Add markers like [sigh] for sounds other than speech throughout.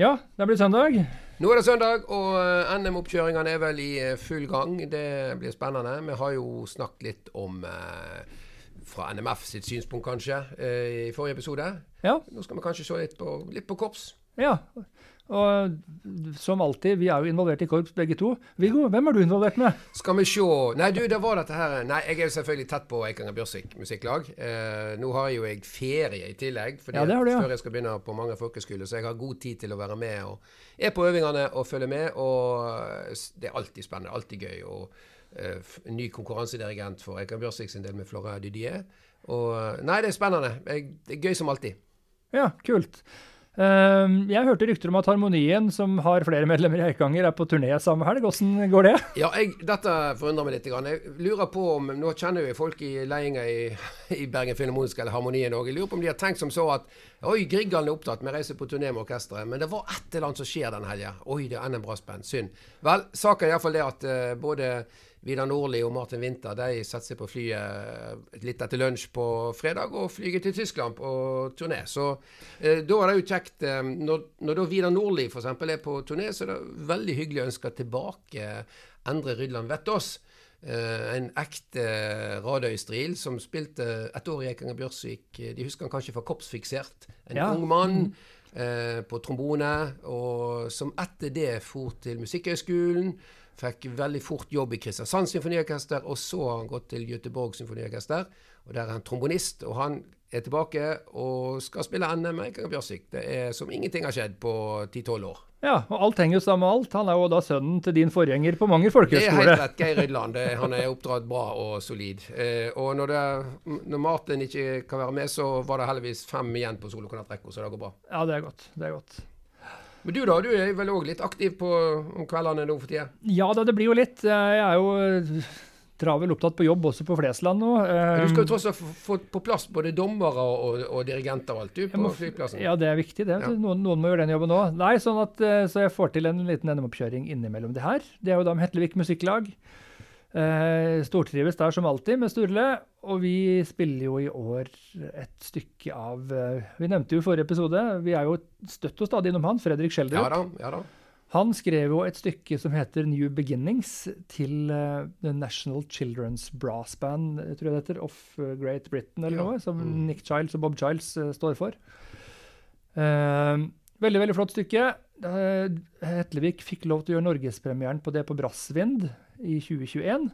Ja, det blir søndag. Nå er det søndag, og eh, NM-oppkjøringene er vel i eh, full gang. Det blir spennende. Vi har jo snakket litt om eh, fra NMF sitt synspunkt, kanskje, i forrige episode. Ja. Nå skal vi kanskje se litt på, litt på korps. ja. Og som alltid, vi er jo involvert i korps begge to. Viggo, hvem er du involvert med? Skal vi se Nei, du, det var dette her Nei, jeg er jo selvfølgelig tett på Eikanger Bjørsvik musikklag. Eh, nå har jo jeg ferie i tillegg, fordi Ja, det du, ja. før jeg skal begynne på mange folkeskoler, så jeg har god tid til å være med og er på øvingene og følge med. Og det er alltid spennende, alltid gøy. Og eh, ny konkurransedirigent for Eikanger Bjørsvik sin del med Flora Didier. Og Nei, det er spennende. Jeg, det er gøy som alltid. Ja, kult. Ehm, jeg hørte rykter om at Harmonien, som har flere medlemmer i Eikanger, er på turné samme helg. Hvordan går det? Ja, jeg, dette forundrer meg litt. Jeg lurer på om Nå kjenner jo folk i ledelsen i, i Bergen Filharmoniske eller Harmonien òg. Jeg lurer på om de har tenkt som så at Oi, Grieghallen er opptatt, med å reise på turné med orkesteret. Men det var et eller annet som skjer den helga. Oi, det er NM Brassband. Synd. Vel, saken er iallfall det at eh, både Vidar Nordli og Martin Winther de setter seg på flyet litt etter lunsj på fredag og flyger til Tyskland på turné. Så eh, da er det jo kjekt eh, Når, når da Vidar Nordli f.eks. er på turné, så er det veldig hyggelig å ønske tilbake Endre Rydland Vettås. Eh, en ekte Radøy-stril som spilte et år i Eikanger Bjørsvik. De husker han kanskje fra Korpsfiksert. En Ja. ung mann eh, på trombone, og som etter det for til Musikkhøgskolen. Fikk veldig fort jobb i Kristiansand Symfoniorkester, og så har han gått til Göteborg Symfoniorkester. Og Der er han trombonist, og han er tilbake og skal spille NM med Eikanger Bjørsvik. Det er som ingenting har skjedd på 10-12 år. Ja, og alt henger jo sammen med alt. Han er jo da sønnen til din forgjenger på mange Det er helt rett. Geir Rydland. Han er oppdratt bra og solid. Eh, og når, det, når Martin ikke kan være med, så var det heldigvis fem igjen på solokornettrekka, så det går bra. Ja, det er godt. Det er godt. Men du da, du er vel òg litt aktiv på om kveldene nå for tida? Ja da, det blir jo litt. Jeg er jo eh, travel opptatt på jobb også på Flesland nå. Du skal Eh, jo tross alt få på plass både dommere og, og dirigenter og alt, du, på må- flyplassen. Ja, det er viktig. det. Ja. Noen, noen må gjøre den jobben òg. Nei, sånn at, eh, så jeg får til en liten NM-oppkjøring innimellom det her. Det er jo da med Hetlevik Musikklag. Eh, stortrives der som alltid med Sturle. Og vi spiller jo i år et stykke av eh, Vi nevnte jo i forrige episode, vi er jo støtt og stadig innom han, Fredrik Ja da. ja da. Han skrev jo et stykke som heter New Beginnings til uh, The National Children's Brass Band, tror jeg det heter, of eh, Great Britain eller Ja. noe, som Mm. Nick Childs og Bob Childs uh, står for. Uh, veldig, veldig flott stykke. Hetlevik fikk lov til å gjøre norgespremieren på det på Brassvind i 2021.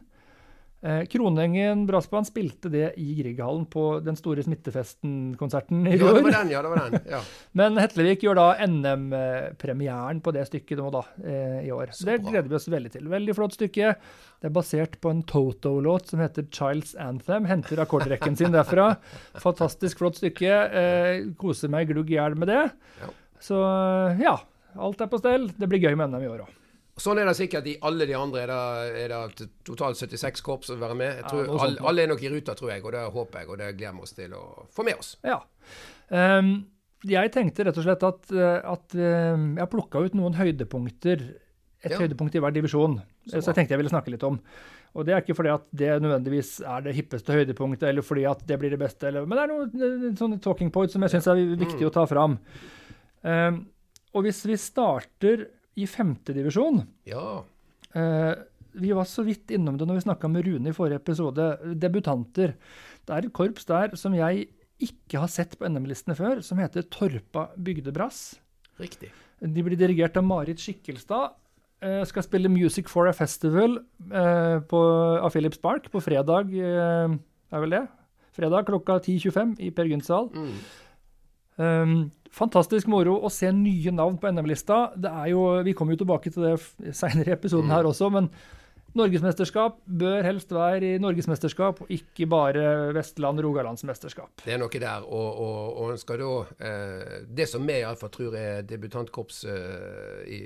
Eh, Kronengen Brassband spilte det i Grieghallen på den store Smittefesten-konserten i Ja, det var den, ja. det var den, ja. [laughs] Men Hetlevik gjør da NM-premieren på det stykket nå da, eh, i år. Så det gleder vi oss veldig til. Veldig flott stykke. Det er basert på en Toto-låt som heter Child's Anthem. Henter akkordrekken sin derfra. [laughs] Fantastisk flott stykke. Eh, koser meg glugg i hjel med det. Ja. Så eh, ja, alt er på stell. Det blir gøy med NM i år òg. Sånn er det sikkert i alle de andre. Er det, er det totalt 76 korps som vil være med. Ja, tror, noe alle, alle er nok i ruta, tror jeg, og det håper jeg, og det gleder vi oss til å få med oss. Ja. Um, jeg tenkte rett og slett at, eh, at eh, jeg plukka ut noen høydepunkter. Et Ja. høydepunkt i hver divisjon. Så Så, jeg tenkte jeg ville snakke litt om. Og det er ikke fordi at det nødvendigvis er det hippeste høydepunktet, eller fordi at det blir det beste, eller, men det er noen eh, sånne talking points som jeg syns er viktig å ta fram. Um, og hvis vi starter i femtedivisjon Ja. Eh, vi var så vidt innom det når vi snakka med Rune i forrige episode. Debutanter. Det er et korps der som jeg ikke har sett på NM-listene før, som heter Torpa bygdebrass. Riktig. De blir dirigert av Marit Skikkelstad. Eh, skal spille Music for a Festival eh, på, av Philips Park på fredag, eh, er vel det? Fredag klokka 10.25 i Per Gynt-sal. Mm. Um, fantastisk moro å se nye navn på NM-lista. Det er jo, Vi kommer jo tilbake til det seinere i episoden her også, men norgesmesterskap bør helst være i norgesmesterskap, og ikke bare Vestland-Rogalandsmesterskap. Det er noe der. Og, og, og skal da eh, Det som vi iallfall tror er debutantkorps eh, i,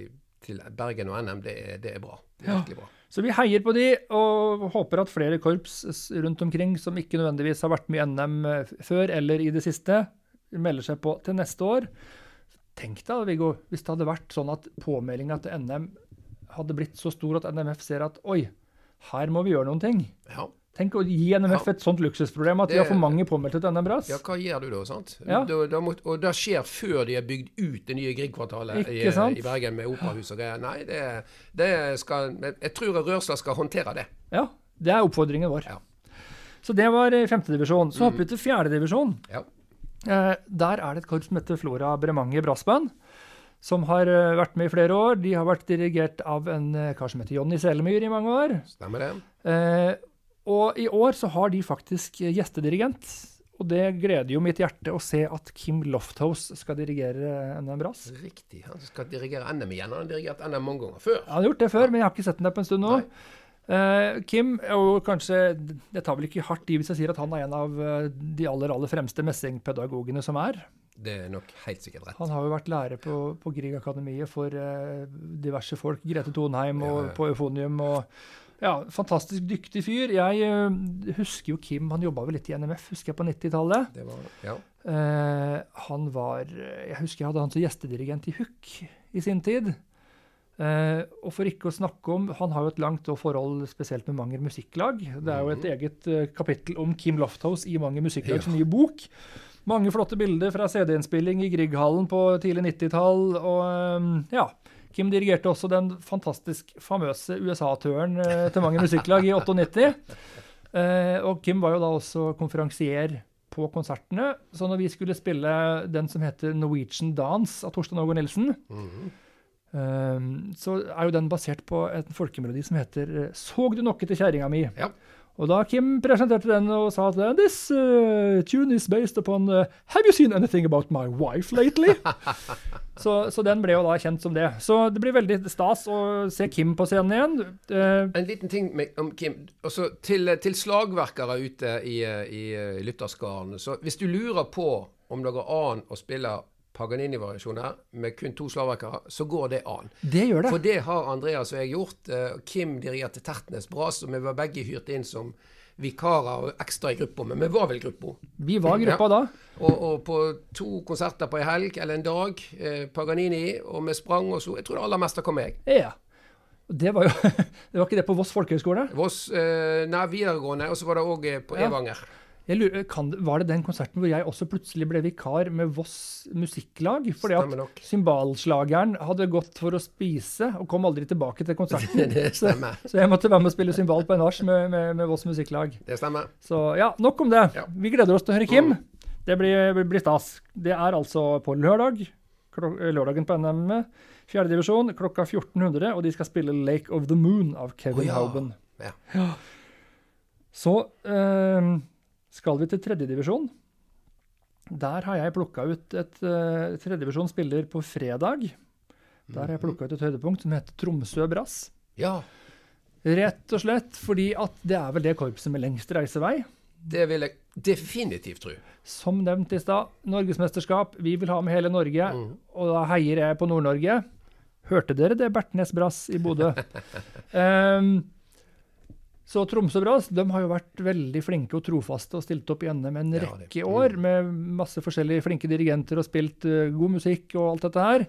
til Bergen og NM, det er, det er bra. Det er Ja. virkelig bra. Så vi heier på de, og håper at flere korps rundt omkring som ikke nødvendigvis har vært med i NM eh, før eller i det siste, melder seg på til neste år. Tenk deg, Viggo, hvis det hadde vært sånn at påmeldinga til NM hadde blitt så stor at NMF ser at oi, her må vi gjøre noen ting. Ja. Tenk å gi NMF Ja. et sånt luksusproblem at de Det- har for mange påmeldte til NM-brass. Ja, hva gjør du da? sant? Ja. Da, da må, og det skjer før de har bygd ut det nye Grieg-kvartalet i, i Bergen med operahus og greier. Nei, det, det skal Jeg tror Rørsla skal håndtere det. Ja, det er oppfordringen vår. Ja. Så det var eh, femtedivisjon. Så hopper vi til fjerdedivisjon. Ja. Eh, der er det et korps som heter Flora Bremange Brassband. Som har eh, vært med i flere år. De har vært dirigert av en eh, kar som heter Jonny Selemyr i mange år. Stemmer det? Eh, og i år så har de faktisk gjestedirigent. Og det gleder jo mitt hjerte å se at Kim Lofthouse skal dirigere NM Brass. Riktig. Han skal dirigere NM igjen. Han har dirigert NM mange ganger før. Han har gjort det før, men jeg har ikke sett den der på en stund nå. Nei. Eh, Kim jo kanskje Jeg tar vel ikke hardt i hvis jeg sier at han er en av eh, de aller aller fremste messingpedagogene som er. Det er nok helt sikkert rett. Han har jo vært lærer på, på Grieg-akademiet for eh, diverse folk. Grete Tonheim og Ja, ja. på Eufonium. og ja, Fantastisk dyktig fyr. Jeg eh, husker jo Kim, han jobba vel litt i NMF, husker jeg, på 90-tallet. Det var, ja. Eh, han var Jeg husker jeg hadde han som gjestedirigent i Hook i sin tid. Eh, og for ikke å snakke om Han har jo et langt forhold spesielt med Manger musikklag. Det er jo et eget eh, kapittel om Kim Lofthouse i Manger musikklags ja. nye bok. Mange flotte bilder fra CD-innspilling i Grieghallen på tidlig 90-tall. Og eh, ja. Kim dirigerte også den fantastisk famøse USA-turen eh, til Manger musikklag i 98. Eh, og Kim var jo da også konferansier på konsertene. Så når vi skulle spille den som heter Norwegian Dance av Torstein Ågård Nilsen, mm eh, så er jo den basert på en folkemelodi som heter eh, 'Såg du nokke til kjerringa mi'? Ja. Og da Kim presenterte den og sa at this uh, tune is based upon uh, Have you seen anything about my wife lately? [laughs] så, så den ble jo da kjent som det. Så det blir veldig stas å se Kim på scenen igjen. Uh, En liten ting med, om Kim. Også til, til slagverkere ute i, i, i lytterskaren. Så hvis du lurer på om noe annet an å spille Paganini-variasjoner med kun to slagverkere, så går det an. det gjør det. For det har Andreas og jeg gjort. Eh, Kim dirigerte Tertnes Brass, og vi var begge hyrt inn som vikarer og ekstra i gruppa. Men vi var vel gruppa. Vi var gruppa da. Og, og på to konserter på ei helg eller en dag, eh, Paganini, og vi sprang, og så Jeg tror det aller meste kom jeg. Ja. Det var jo [laughs] Det var ikke det på Voss folkehøgskole? Voss, eh, nei, videregående, og så var det òg på Ja. Evanger. Lurer, kan, var det den konserten hvor jeg også plutselig ble vikar med Voss musikklag? Fordi at cymbalslageren hadde gått for å spise og kom aldri tilbake til konserten. [laughs] Det stemmer. så jeg måtte være med å spille cymbal på en nach med, med, med Voss musikklag. Det stemmer. Så ja, nok om det. Ja. Vi gleder oss til å høre Kim. Det blir, blir stas. Det er altså på lørdag. Lørdagen på NM, fjerdedivisjon, klokka 1400, og de skal spille Lake of the Moon av Kevin oh, ja. Hauben. Ja. Så eh, skal vi til tredjedivisjon. Der har jeg plukka ut et uh, Tredjedivisjon spiller på fredag. Der har jeg plukka ut et høydepunkt som heter Tromsø Brass. ja. Rett og slett fordi at det er vel det korpset med lengst reisevei. Det vil jeg definitivt tro. Som nevnt i stad, norgesmesterskap. Vi vil ha med hele Norge, Mm. og da heier jeg på Nord-Norge. Hørte dere det, Bertnes Brass i Bodø? [laughs] Ehm, så Tromsø Brass de har jo vært veldig flinke og trofaste og stilt opp i NM en Ja, det- rekke mm. år med masse forskjellige flinke dirigenter og spilt uh, god musikk og alt dette her.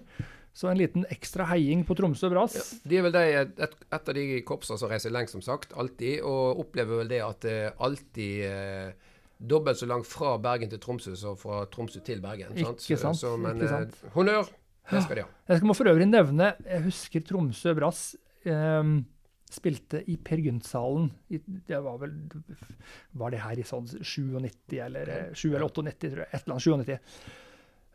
Så en liten ekstra heiing på Tromsø Brass. Ja. De er vel de, et, et av de korpsene som reiser lengst, som sagt. Alltid. Og opplever vel det at det er alltid eh, dobbelt så langt fra Bergen til Tromsø som fra Tromsø til Bergen. Sant? Ikke sant, Så, men ikke eh, sant. honnør, det skal de ha. Jeg skal må for øvrig nevne Jeg husker Tromsø Brass ehm, spilte i Per Gynt-salen. Det var vel Var det her i sånn 97 eller eh, 7 eller 98, tror jeg. Et eller annet 97.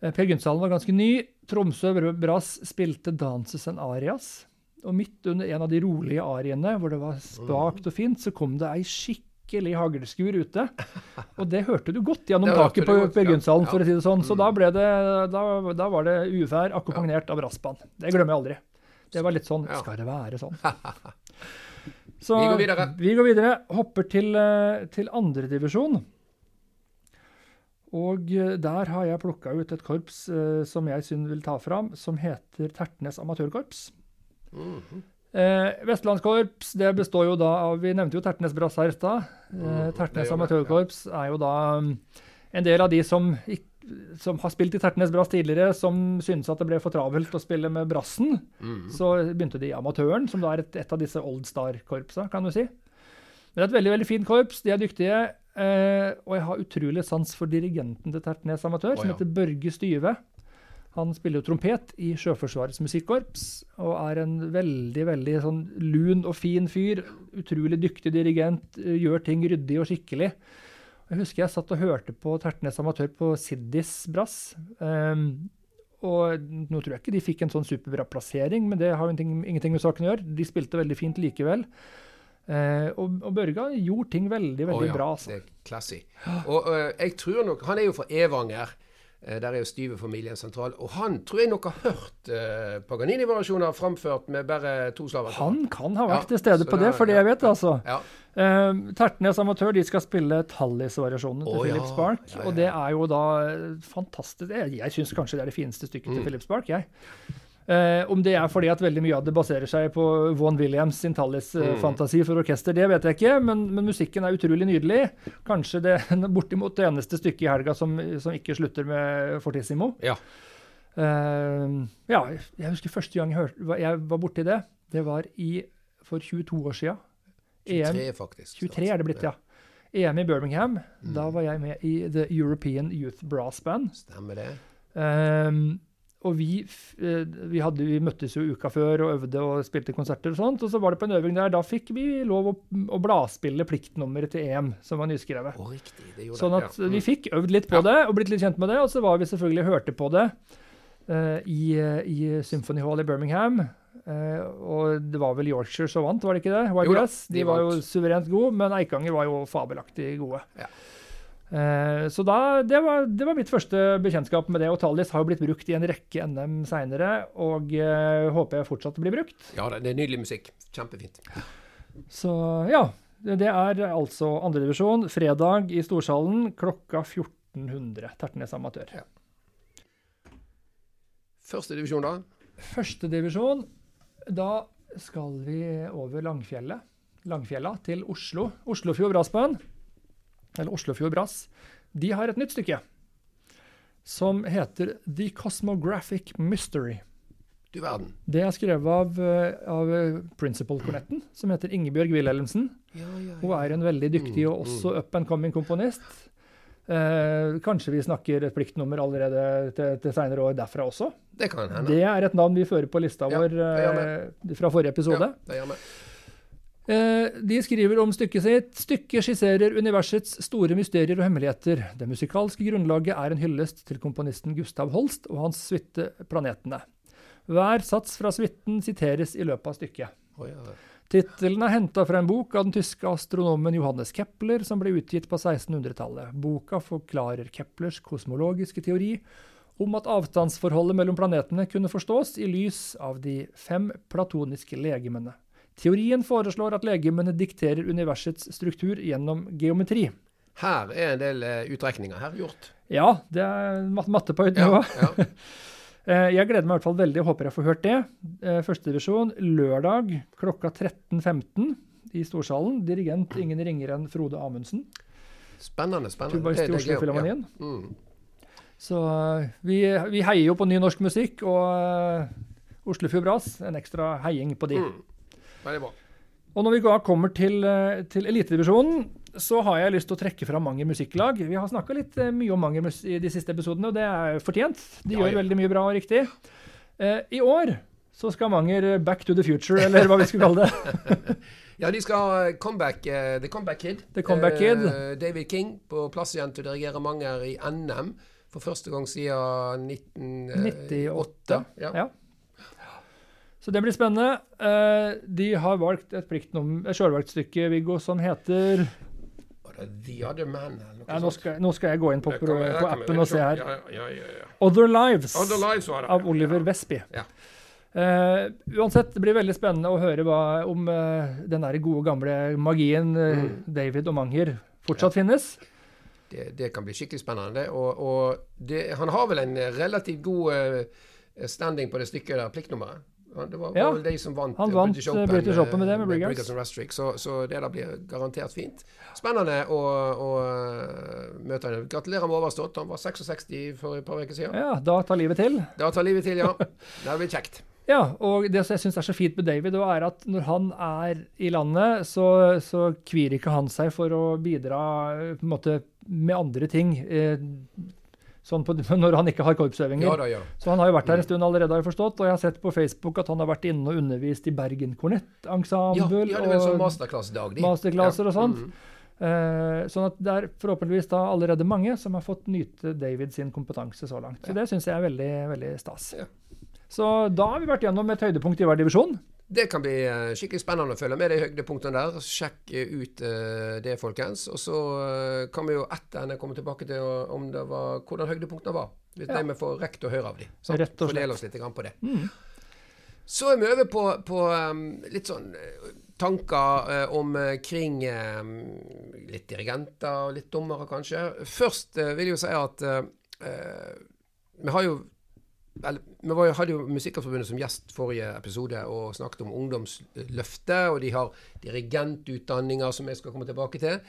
Eh, Per Gynt-salen var ganske ny. Tromsø Brass spilte 'Dances and Arias'. Og midt under en av de rolige ariene, hvor det var spakt og fint, så kom det ei skikkelig haglskur ute. Og det hørte du godt gjennom taket på Per. Gynt-salen, for å si det sånn. Så da, ble det, da, da var det uvær akkompagnert av brassband. Det glemmer jeg aldri. Det var litt sånn Skal det være sånn? [laughs] Så Vi går videre. Vi går videre. Hopper til, eh, til andredivisjon. Og eh, der har jeg plukka ut et korps eh, som jeg synd vil ta fram, som heter Tertnes amatørkorps. Mhm. Eh, Vestlandskorps det består jo da av Vi nevnte jo Tertnes Brass her i stad. Eh, Mhm, Tertnes amatørkorps er jo da um, en del av de som, ikk- som har spilt i Tertnes Brass tidligere, som syntes at det ble for travelt å spille med brassen. mm. Så begynte de i Amatøren, som da er et, et av disse Old Star-korpsa, kan du si. Men det er et veldig veldig fint korps. De er dyktige. Eh, og jeg har utrolig sans for dirigenten til Tertnes Amatør, Å, som heter Børge Styve. Han spiller jo trompet i Sjøforsvarets musikkorps og er en veldig veldig sånn lun og fin fyr. Utrolig dyktig dirigent, eh, gjør ting ryddig og skikkelig. Jeg husker jeg satt og hørte på Tertnes Amatør på Siddis brass. Um, og nå tror jeg ikke de fikk en sånn superbra plassering, men det har jo ingenting, ingenting med saken å gjøre. De spilte veldig fint likevel. Uh, og, og Børge gjorde ting veldig, veldig oh, ja, bra. Altså. Det er classy. Og uh, jeg tror nok Han er jo fra Evanger. Eh, Der er jo Styve-familien sentral. Og han tror jeg nok har hørt eh, Paganini-variasjoner framført med bare to slaver. Han kan ha vært Ja, til stede på det for det ja, jeg vet, altså. Ja. Eh, Tertnes Amatør de skal spille Tallis-variasjonen til oh, Philips Park. Og det er jo da eh, fantastisk. Jeg, jeg syns kanskje det er det fineste stykket til Philips Park, jeg. Eh, om det er fordi at veldig mye av det baserer seg på Vaughan Williams sin Mm. Tallis-fantasi for orkester, det vet jeg ikke, men, men musikken er utrolig nydelig. Kanskje det [laughs] bortimot det eneste stykket i helga som, som ikke slutter med Fortissimo. Ja. Eh, ja, jeg husker første gang jeg, hørte, jeg var borti det. Det var i, for 22 år sia. 23, faktisk. 23 er det blitt, ja. EM i Birmingham. Mm. Da var jeg med i The European Youth Brass Band. Stemmer det. Ehm, og vi, eh, vi, hadde, vi møttes jo uka før og øvde og spilte konserter og sånt. Og så var det på en øving der, da fikk vi lov å, å bladspille pliktnummeret til EM, som var nyskrevet. Oh, riktig. Det gjorde Sånn at ja. vi fikk øvd litt på Ja. det og blitt litt kjent med det. Og så var vi selvfølgelig hørte på det uh, i, eh, i Symphony Hall i Birmingham. Uh, og det var vel Yorkshire som vant, var det ikke det? Jo da, de De var jo suverent gode, men Eikanger var jo fabelaktig gode. Ja. Eh, så da, det var, det var mitt første bekjentskap med det. Og Tallis har jo blitt brukt i en rekke NM seinere, og uh, håper jeg fortsatt blir brukt. Ja, det er nydelig musikk. Kjempefint. Så ja. Det er altså andredivisjon, fredag i Storsalen klokka 1400. Tertnes Amatør. Første divisjon, da? Førstedivisjon, da skal vi over Langfjellet. Langfjella til Oslo. Oslofjord Brassband, eller Oslofjord Brass, de har et nytt stykke som heter The Cosmographic Mystery. Du verden. Det er skrevet av, eh, av Principal-kornetten, som heter Ingebjørg Wilhelmsen. Ja, ja, Hun er en veldig dyktig og også up and coming komponist. Eh, kanskje vi snakker et pliktnummer allerede til, til seinere år derfra også. Det kan hende. Det er et navn vi fører på lista Ja, vår eh, fra forrige episode. Ja, det gjør vi. Eh, de skriver om stykket sitt. Stykket skisserer universets store mysterier og hemmeligheter. Det musikalske grunnlaget er en hyllest til komponisten Gustav Holst og hans suite Planetene. Hver sats fra suiten siteres i løpet av stykket. Oh, ja. Tittelen er henta fra en bok av den tyske astronomen Johannes Kepler, som ble utgitt på 1600-tallet. Boka forklarer Keplers kosmologiske teori om at avstandsforholdet mellom planetene kunne forstås i lys av de fem platoniske legemene. Teorien foreslår at legemene dikterer universets struktur gjennom geometri. Her er en del eh, utrekninger her gjort. Ja, det er mat- matte på høyt nivå. ja. ja. [laughs] Jeg gleder meg i hvert fall veldig, og håper jeg får hørt det. Eh, Førstedivisjon lørdag klokka 13.15 i Storsalen. Dirigent ingen ringere enn Frode Amundsen. Spennende, spennende. Tubaist i. Oslo-filharmonien. Ja. Mm. Så eh, vi, vi heier jo på ny norsk musikk, og uh, Oslofjord Brass, en ekstra heiing på de. Mm. Veldig bra. Og når vi da kommer til, eh, til elitedivisjonen, så har jeg lyst til å trekke fram Manger musikklag. Vi har snakka litt eh, mye om Manger i de siste episodene, og det er fortjent. De Ja, gjør ja. veldig mye bra og riktig. Eh, I år så skal Manger back to the future, eller hva vi skal kalle det. [laughs] Ja, de skal comeback, uh, The Comeback Kid. The Comeback Kid. Uh, David King på plass igjen til å dirigere Manger i NM for første gang siden 1998. 98. Ja. Ja. Så det blir spennende. Eh, de har valgt et et sjølvalgt stykke, Viggo, som heter The Other Man? Ja, nå, skal, nå skal jeg gå inn på, kan på appen og se her. Ja, ja. Other Lives Other Lives av Oliver. Westby. Ja. Eh, uansett, det blir veldig spennende å høre hva, om uh, den der gode, gamle magien Mm. David og Manger fortsatt finnes. Det, det kan bli skikkelig spennende. Og, og det, han har vel en relativt god standing på det stykket der, pliktnummeret. Det var, Ja, vel de som vant han eh, vant, British eh, Open, British Open med det, med med Briggers. Briggers så, så det der blir garantert fint. Spennende å, å eh, møte henne. Gratulerer med overstått. Han var 66 for et par uker siden. Ja, da tar livet til. Da tar livet til, ja. [laughs] Det blir kjekt. Ja, og det som jeg syns er så fint med David, er at når han er i landet, så, så kvir ikke han seg for å bidra eh, på en måte med andre ting. Eh, sånn på, [laughs] når han ikke har korpsøvinger. Ja da, ja. Så han har jo vært her en stund allerede, har jeg forstått. Og jeg har sett på Facebook at han har vært inne og undervist i Bergen Ja, Kornettensemble. ja, det er vel sånn masterclass-dag, masterclasser Ja. og sånt. Mhm. Eh, sånn at det er forhåpentligvis da allerede mange som har fått nyte David sin kompetanse så langt. Så det syns jeg er veldig, veldig stas. Ja. Så da har vi vært gjennom et høydepunkt i hver divisjon. Det kan bli eh, skikkelig spennende å følge med de høydepunktene der. Sjekk eh, ut eh, det, folkens. Og så kan vi jo etter henne komme tilbake til om det var, hvordan høydepunktene var. Hvis Ja. vi får rekt å høre av dem. Rett og. Fordele oss litt på det. Mm. Så er vi over på, på um, litt sånn tanker omkring om eh, kring eh, litt dirigenter og litt dommere, kanskje. Først vil jeg jo si at vi har jo eller, Vi var, hadde jo Musikkerforbundet som gjest forrige episode og snakket om ungdomsløftet, og de har dirigentutdanninger som jeg skal komme tilbake til.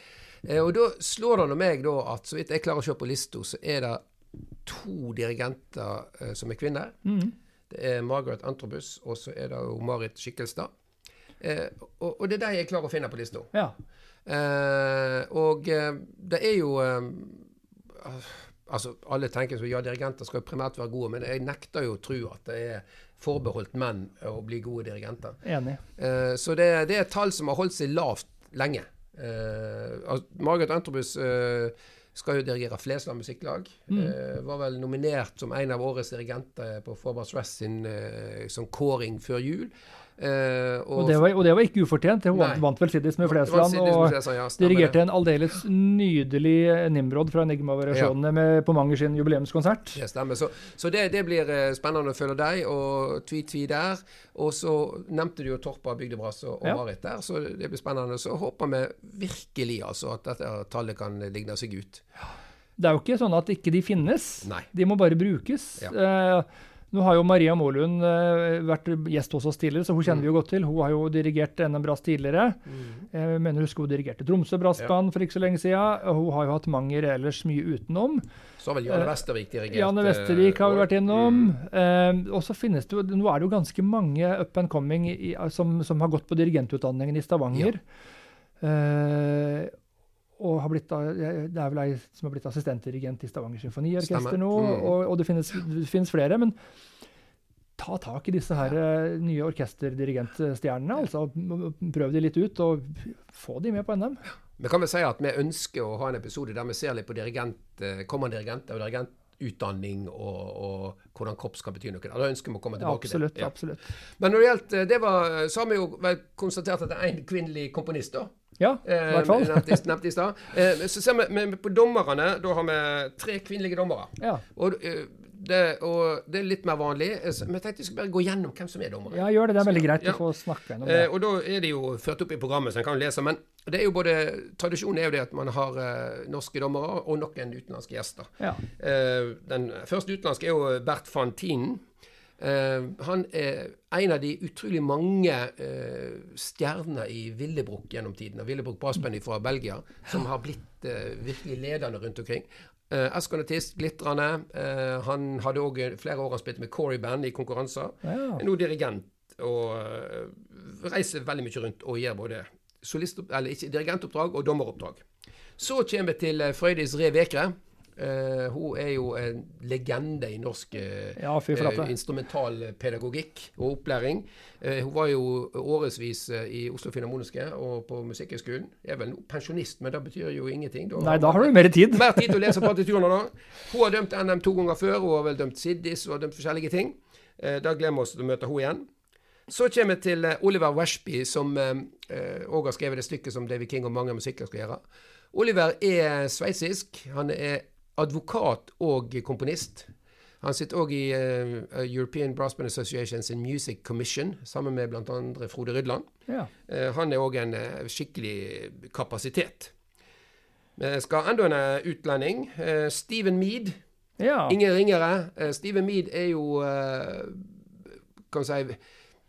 Eh, og da slår det nå meg da at så vidt jeg klarer å se på lista, så er det to dirigenter eh, som er kvinner. Mm. Det er Margaret Antrobus, og så er det jo Marit Skikkelstad. Eh, og, og det er de jeg klarer å finne på lista. Ja. Og det er jo Altså, alle tenker så ja, dirigenter skal primært være gode, men jeg nekter jo å tro at det er forbeholdt menn å bli gode dirigenter. Enig. Eh, så det, det er et tall som har holdt seg lavt lenge. Eh, Margaret Antrobus eh, skal jo dirigere Flesland musikklag. Mm. Eh, var vel nominert som en av årets dirigenter på Forward Stress sin eh, som kåring før jul. Eh, Og det, var, og det var ikke ufortjent. Hun Nei. vant vel Siddis med Flesland. Og ja, dirigerte en aldeles nydelig Nimrod fra Enigma-variasjonene med på Manger sin jubileumskonsert. Det stemmer. Så, så det, det blir eh, spennende å følge deg, og tvi-tvi der. Og så nevnte du jo Torpa Bygdebrass og, og Ja. Marit der, så det blir spennende. Så håper vi virkelig altså at dette tallet kan ligne seg ut. Det er jo ikke sånn at ikke de finnes. Nei. De må bare brukes. Ja. Eh, nå har jo Maria Målund eh, vært gjest hos oss tidligere, så hun kjenner vi jo godt til. Hun har jo dirigert NM Brass tidligere. Jeg mener husker hun dirigerte Tromsø Brassband for ikke så lenge siden. og Hun har jo hatt Manger ellers mye utenom. Så har vel Janne Vestervik dirigert. Eh, Janne Vestervik har vi vært innom. Eh, og så finnes det jo, Nå er det jo ganske mange up and coming i, som, som har gått på dirigentutdanningen i Stavanger. Eh, og har blitt, det er vel ei som har blitt assistentdirigent i Stavanger Symfoniorkester nå. Mm. Og, og det, finnes, det finnes flere. Men ta tak i disse her eh, nye orkesterdirigentstjernene. altså Prøv de litt ut, og få de med på NM. Vi kan vel si at vi ønsker å ha en episode der vi ser litt på dirigent, eh, kommende dirigenter og dirigentutdanning og, og hvordan korps kan bety noe. Da ønsker vi å komme Ja, tilbake absolutt. til. Ja. absolutt. Men når det gjelder det, var, så har vi jo vel konstatert at det er en kvinnelig komponist, da. Ja, i Eh, hvert fall. Nevnt i- nevnt i stad. Eh, så ser vi men på dommerne. Da har vi tre kvinnelige dommere. Ja, Og, eh, det, og det er litt mer vanlig. Vi Men jeg tenkte vi skulle bare gå gjennom hvem som er dommere. ja gjør det. Det er veldig greit Ja. å få snakke gjennom det. og da er de jo ført opp i programmet, så en kan lese. Men det er jo både, tradisjonen er jo det at man har norske dommere og noen utenlandske gjester. Ja. Den første utenlandske er jo Bert van Tinen. Eh, han er en av de utrolig mange eh, stjernene i Villebruk gjennom tiden. Villebruk Brassband fra Belgia, som har blitt eh, virkelig ledende rundt omkring. Uh, Askonatist, glitrende. Uh, han hadde òg flere år han spilte med Corey Band i konkurranser. Ja. Er nå dirigent og uh, reiser veldig mye rundt og gjør både solist, eller ikke, dirigentoppdrag og dommeroppdrag. Så kommer vi til Frøydis Re Vekre. Eh, hun er jo en legende i norsk uh, Ja, uh, eh, instrumentalpedagogikk og opplæring. Hun var jo årevis i Oslo Filharmoniske og på Musikkhøgskolen. Er vel pensjonist, men det betyr jo ingenting. Nei, da har du mer tid. mer tid til å lese partiturene da. Hun har dømt NM to ganger før. Hun har vel dømt Siddis og dømt forskjellige ting. Da glemmer vi oss til å møte henne igjen. Så kommer vi til Oliver Washby, som òg har skrevet det stykket som David King og mange musikker skal gjøre. Oliver er sveitsisk. Han er advokat og komponist. Han sitter òg i uh, European Brassband Associations sin Music Commission, sammen med bl.a. Frode Rydland. Ja. Uh, han er òg en uh, skikkelig kapasitet. Vi skal enda en utlending. Steven Mead. ja. Ingen ringere. Steven Mead er jo kan si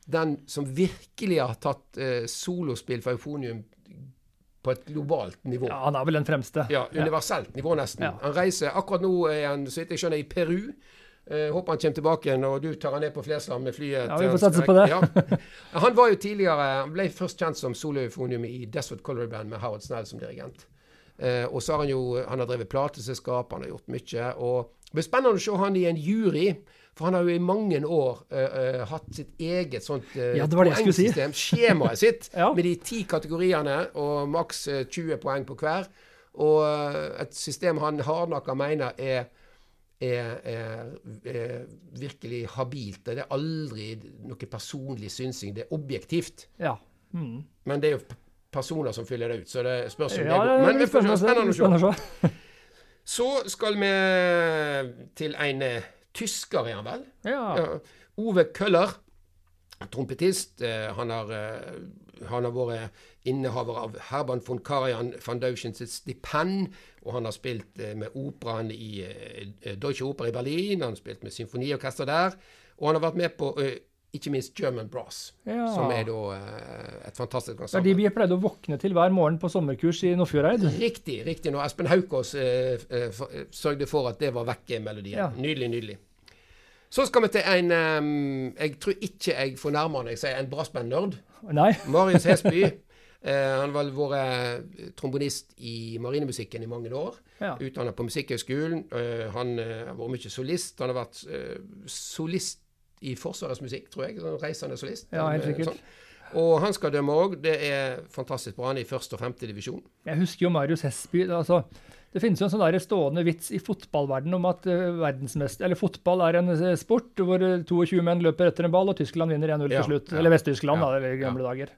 den som virkelig har tatt solospill for eufonium på et globalt nivå. ja, han er vel den fremste. Ja, universelt nivå nesten. Ja. Han reiser Akkurat nå er han, så vidt jeg skjønner, i Peru. Eh, håper han kommer tilbake igjen, og du tar han ned på Flesland med flyet. Ja, vi får satse på det. Ja. [laughs] Han var jo tidligere Han ble først kjent som soloeufonium i Desert Color Band med Howard Snell som dirigent. Eh, og så har han jo Han har drevet plateselskap, han har gjort mye. Og det blir spennende å se han i en jury. For han har jo i mange år uh, uh, hatt sitt eget sånt uh, Ja, jeg si. skjemaet sitt, [laughs] Ja. med de ti kategoriene og maks eh, 20 poeng på hver. Og et system han hardnakka mener er er, er, er virkelig habilt. Det er aldri noe personlig synsing. Det er objektivt. Ja. Mm. Men det er jo personer som fyller det ut, så det spørs om ja, det går. Men det får spennende, å se. Så skal vi til en tysker, er han vel? Ja. Ove Køller, trompetist. Eh, han, har, eh, han har vært innehaver av Herban von Karajan Foundation sitt stipend. Og han har spilt eh, med operaen i Deutsche Oper i Berlin. Han har spilt med symfoniorkester der. Og han har vært med på ikke minst German Brass, Ja. som er da eh, et fantastisk Det er de ensemble. vi pleide å våkne til hver morgen på sommerkurs i Nordfjordeid. Riktig. riktig. Når Espen Haukås eh, eh, for- eh, sørgde for at det var vekke melodien. Ja. Nydelig, nydelig. Så skal vi til en um, Jeg tror ikke jeg fornærmer når jeg sier en brassband-nerd. [laughs] Marius Hesby. eh, han har vært trombonist i marinemusikken i mange år. Ja. Utdannet på Musikkhøgskolen. Uh, han har vært mye solist. Han har vært uh, solist i Forsvarets musikk, tror jeg. Sånn reisende solist. Ja, helt sikkert. sikkert. Og han skal dømme òg. Det er fantastisk bra. Han er i første og femte divisjon. Jeg husker jo Marius Hesby. Altså, det finnes jo en sånn der stående vits i fotballverdenen om at uh, eller fotball er en eh, sport hvor eh, 22 menn løper etter en ball, og Tyskland vinner 1-0 til slutt. ja. Eller Vest-Tyskland, Ja, da, i gamle dager.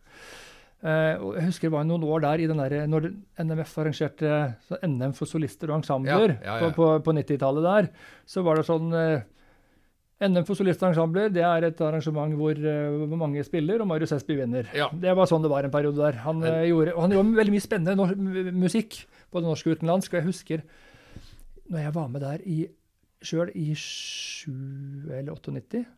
Uh, og jeg husker det var noen år der i den der, når NMF arrangerte så NM for solister og ensembler Ja, ja, ja. på, på, på 90-tallet der, så var det sånn eh, NM for solister og ensembler det er et arrangement hvor, uh, mange spiller, og Marius Hesby vinner. Ja. Det var sånn det var en periode der. Han, eh, gjorde, han gjorde veldig mye spennende musikk, både norsk og utenlandsk. Og jeg husker når jeg var med der i, sjøl i 7 eller 98 eh,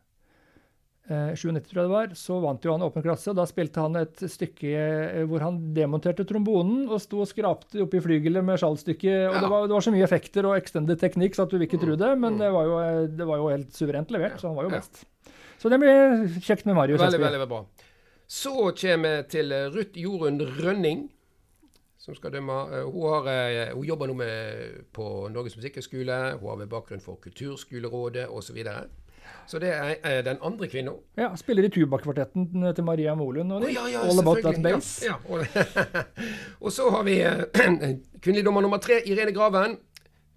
97 tror jeg det var, så vant jo han åpen klasse. og Da spilte han et stykke eh, hvor han demonterte trombonen og sto og skrapte oppi flygelet med skjallstykket. og Ja. det, var, det var så mye effekter og extended teknikk så at du vil ikke tro det, men Mm. det var, jo, eh, det var jo helt suverent levert, så han var jo best. Så det blir kjekt med Marius Veldig, veldig, veldig bra. Så kommer vi til eh, Ruth Jorunn Rønning, som skal dømme. Eh, Hun, har, eh, hun jobber nå med, på Norges musikkhøgskole. Hun har med bakgrunn for Kulturskolerådet osv. Så, det er eh, den andre kvinna. Ja, Spiller i tubakvartetten til Maria Molund. Og oh, ja, ja, All About That. Bass. Ja, ja. [laughs] Og, så har vi eh, [clears throat] kvinnelig dommer nummer tre, Irene Graven.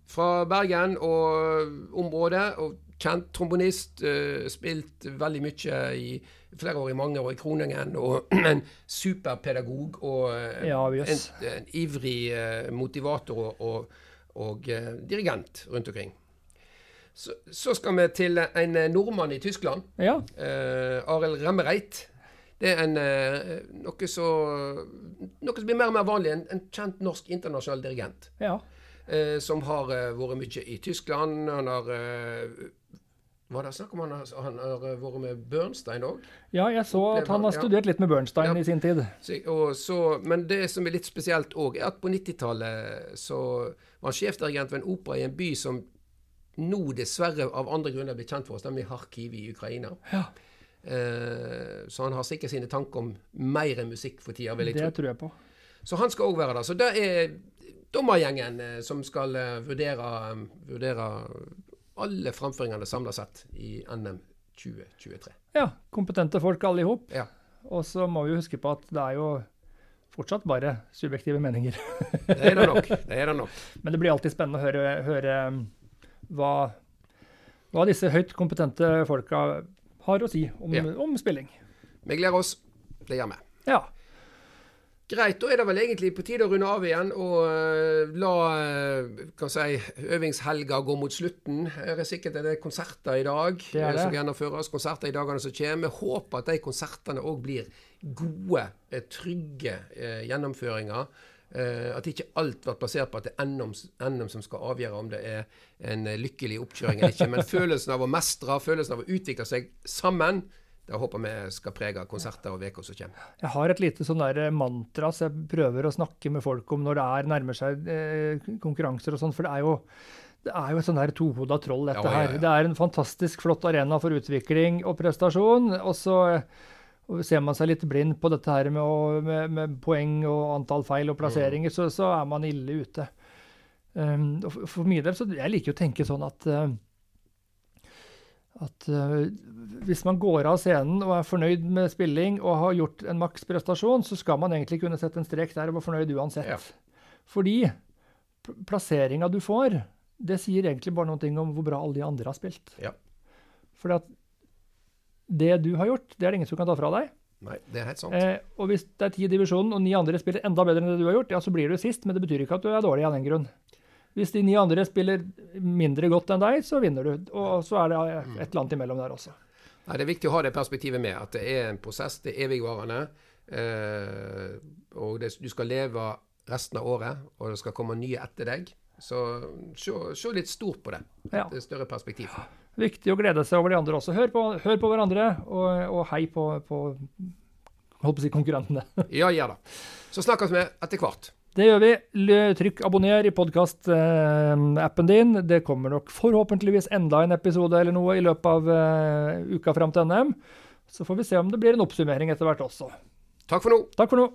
Fra Bergen og området. og Kjent trombonist. eh, spilt veldig mye i flere år i mange år i Kroningen. Og [clears throat] en superpedagog og eh, Ja, en, en ivrig eh, motivator og, og, eh, dirigent rundt omkring. Så, så skal vi til en eh, nordmann i Tyskland. Ja. Uh, Arild Remmereit. Det er en, eh, noe, så, noe som blir mer og mer vanlig. En, en kjent norsk internasjonal dirigent. ja. eh, som har eh, vært mye i Tyskland. Han har uh, Var det snakk om han har, han har eh, vært med Bernstein òg? Ja, jeg så at han har Ja. studert litt med Bernstein Ja. i sin tid. Men det som er litt spesielt òg, er at på 90-tallet så var han sjefdirigent ved en opera i en by som nå dessverre av andre grunner blitt kjent for oss, nemlig Kharkiv i Ukraina. Ja. Eh, så han har sikkert sine tanker om mer musikk for tida, vil jeg tro. Det tror jeg på. Så han skal òg være der. Så det er dommergjengen eh, som skal eh, vurdere, vurdere alle framføringene samla sett i NM 2023. Ja, kompetente folk alle i hop. Ja. Og så må vi huske på at det er jo fortsatt bare subjektive meninger. Det er det nok. [laughs] Det er det nok. Men det blir alltid spennende å høre, høre hva, hva disse høyt kompetente folka har å si om, Ja. om spilling. Vi gleder oss. Det gjør vi. Ja. Greit, da er det vel egentlig på tide å runde av igjen og eh, la eh, kan si, øvingshelga gå mot slutten. Det er sikkert en del konserter i dag Det er eh, som gjennomføres. Konserter i dagene som kommer. Vi håper at de konsertene òg blir gode, trygge gjennomføringer. Eh, at ikke alt blir basert på at det er NM, som skal avgjøre om det er en eh, lykkelig oppkjøring eller ikke. Men [laughs] følelsen av å mestre, følelsen av å utvikle seg sammen, det håper vi skal prege konserter og uker som kommer. Jeg har et lite sånn der mantra så jeg prøver å snakke med folk om når det er nærmer seg eh, konkurranser og sånn. For det er jo det er jo et sånn her tohoda troll, dette Ja, ja, her. Det er en fantastisk flott arena for utvikling og prestasjon. Og så og ser man seg litt blind på dette her med, å, med, med poeng og antall feil og plasseringer, så, så er man ille ute. Um, og for, for min del, så jeg liker jo å tenke sånn at uh, at uh, hvis man går av scenen og er fornøyd med spilling og har gjort en maksprestasjon, så skal man egentlig kunne sette en strek der og være fornøyd uansett. Ja. Fordi pl- plasseringa du får, det sier egentlig bare noe om hvor bra alle de andre har spilt. Ja. Fordi at det du har gjort, det er det ingen som kan ta fra deg. Nei, det er helt sant. Eh, og hvis det er ti i divisjonen, og ni andre spiller enda bedre enn det du har gjort, ja, så blir du sist, men det betyr ikke at du er dårlig av den grunn. Hvis de ni andre spiller mindre godt enn deg, så vinner du. Og så er det et eller annet imellom der også. Nei, det er viktig å ha det perspektivet med, at det er en prosess, det er evigvarende. Eh, og det, du skal leve resten av året, og det skal komme nye etter deg. Så se, litt stort på det. Ja. Er større perspektiv. Viktig å glede seg over de andre også. Hør på, hør på hverandre, og, og hei på, på holdt på å si konkurrentene. [laughs] Ja, ja da. Så snakkes vi etter hvert. Det gjør vi. Trykk abonner i podkast-appen din. Det kommer nok forhåpentligvis enda en episode eller noe i løpet av eh, uka fram til NM. Så får vi se om det blir en oppsummering etter hvert også. Takk for nå. Takk for nå.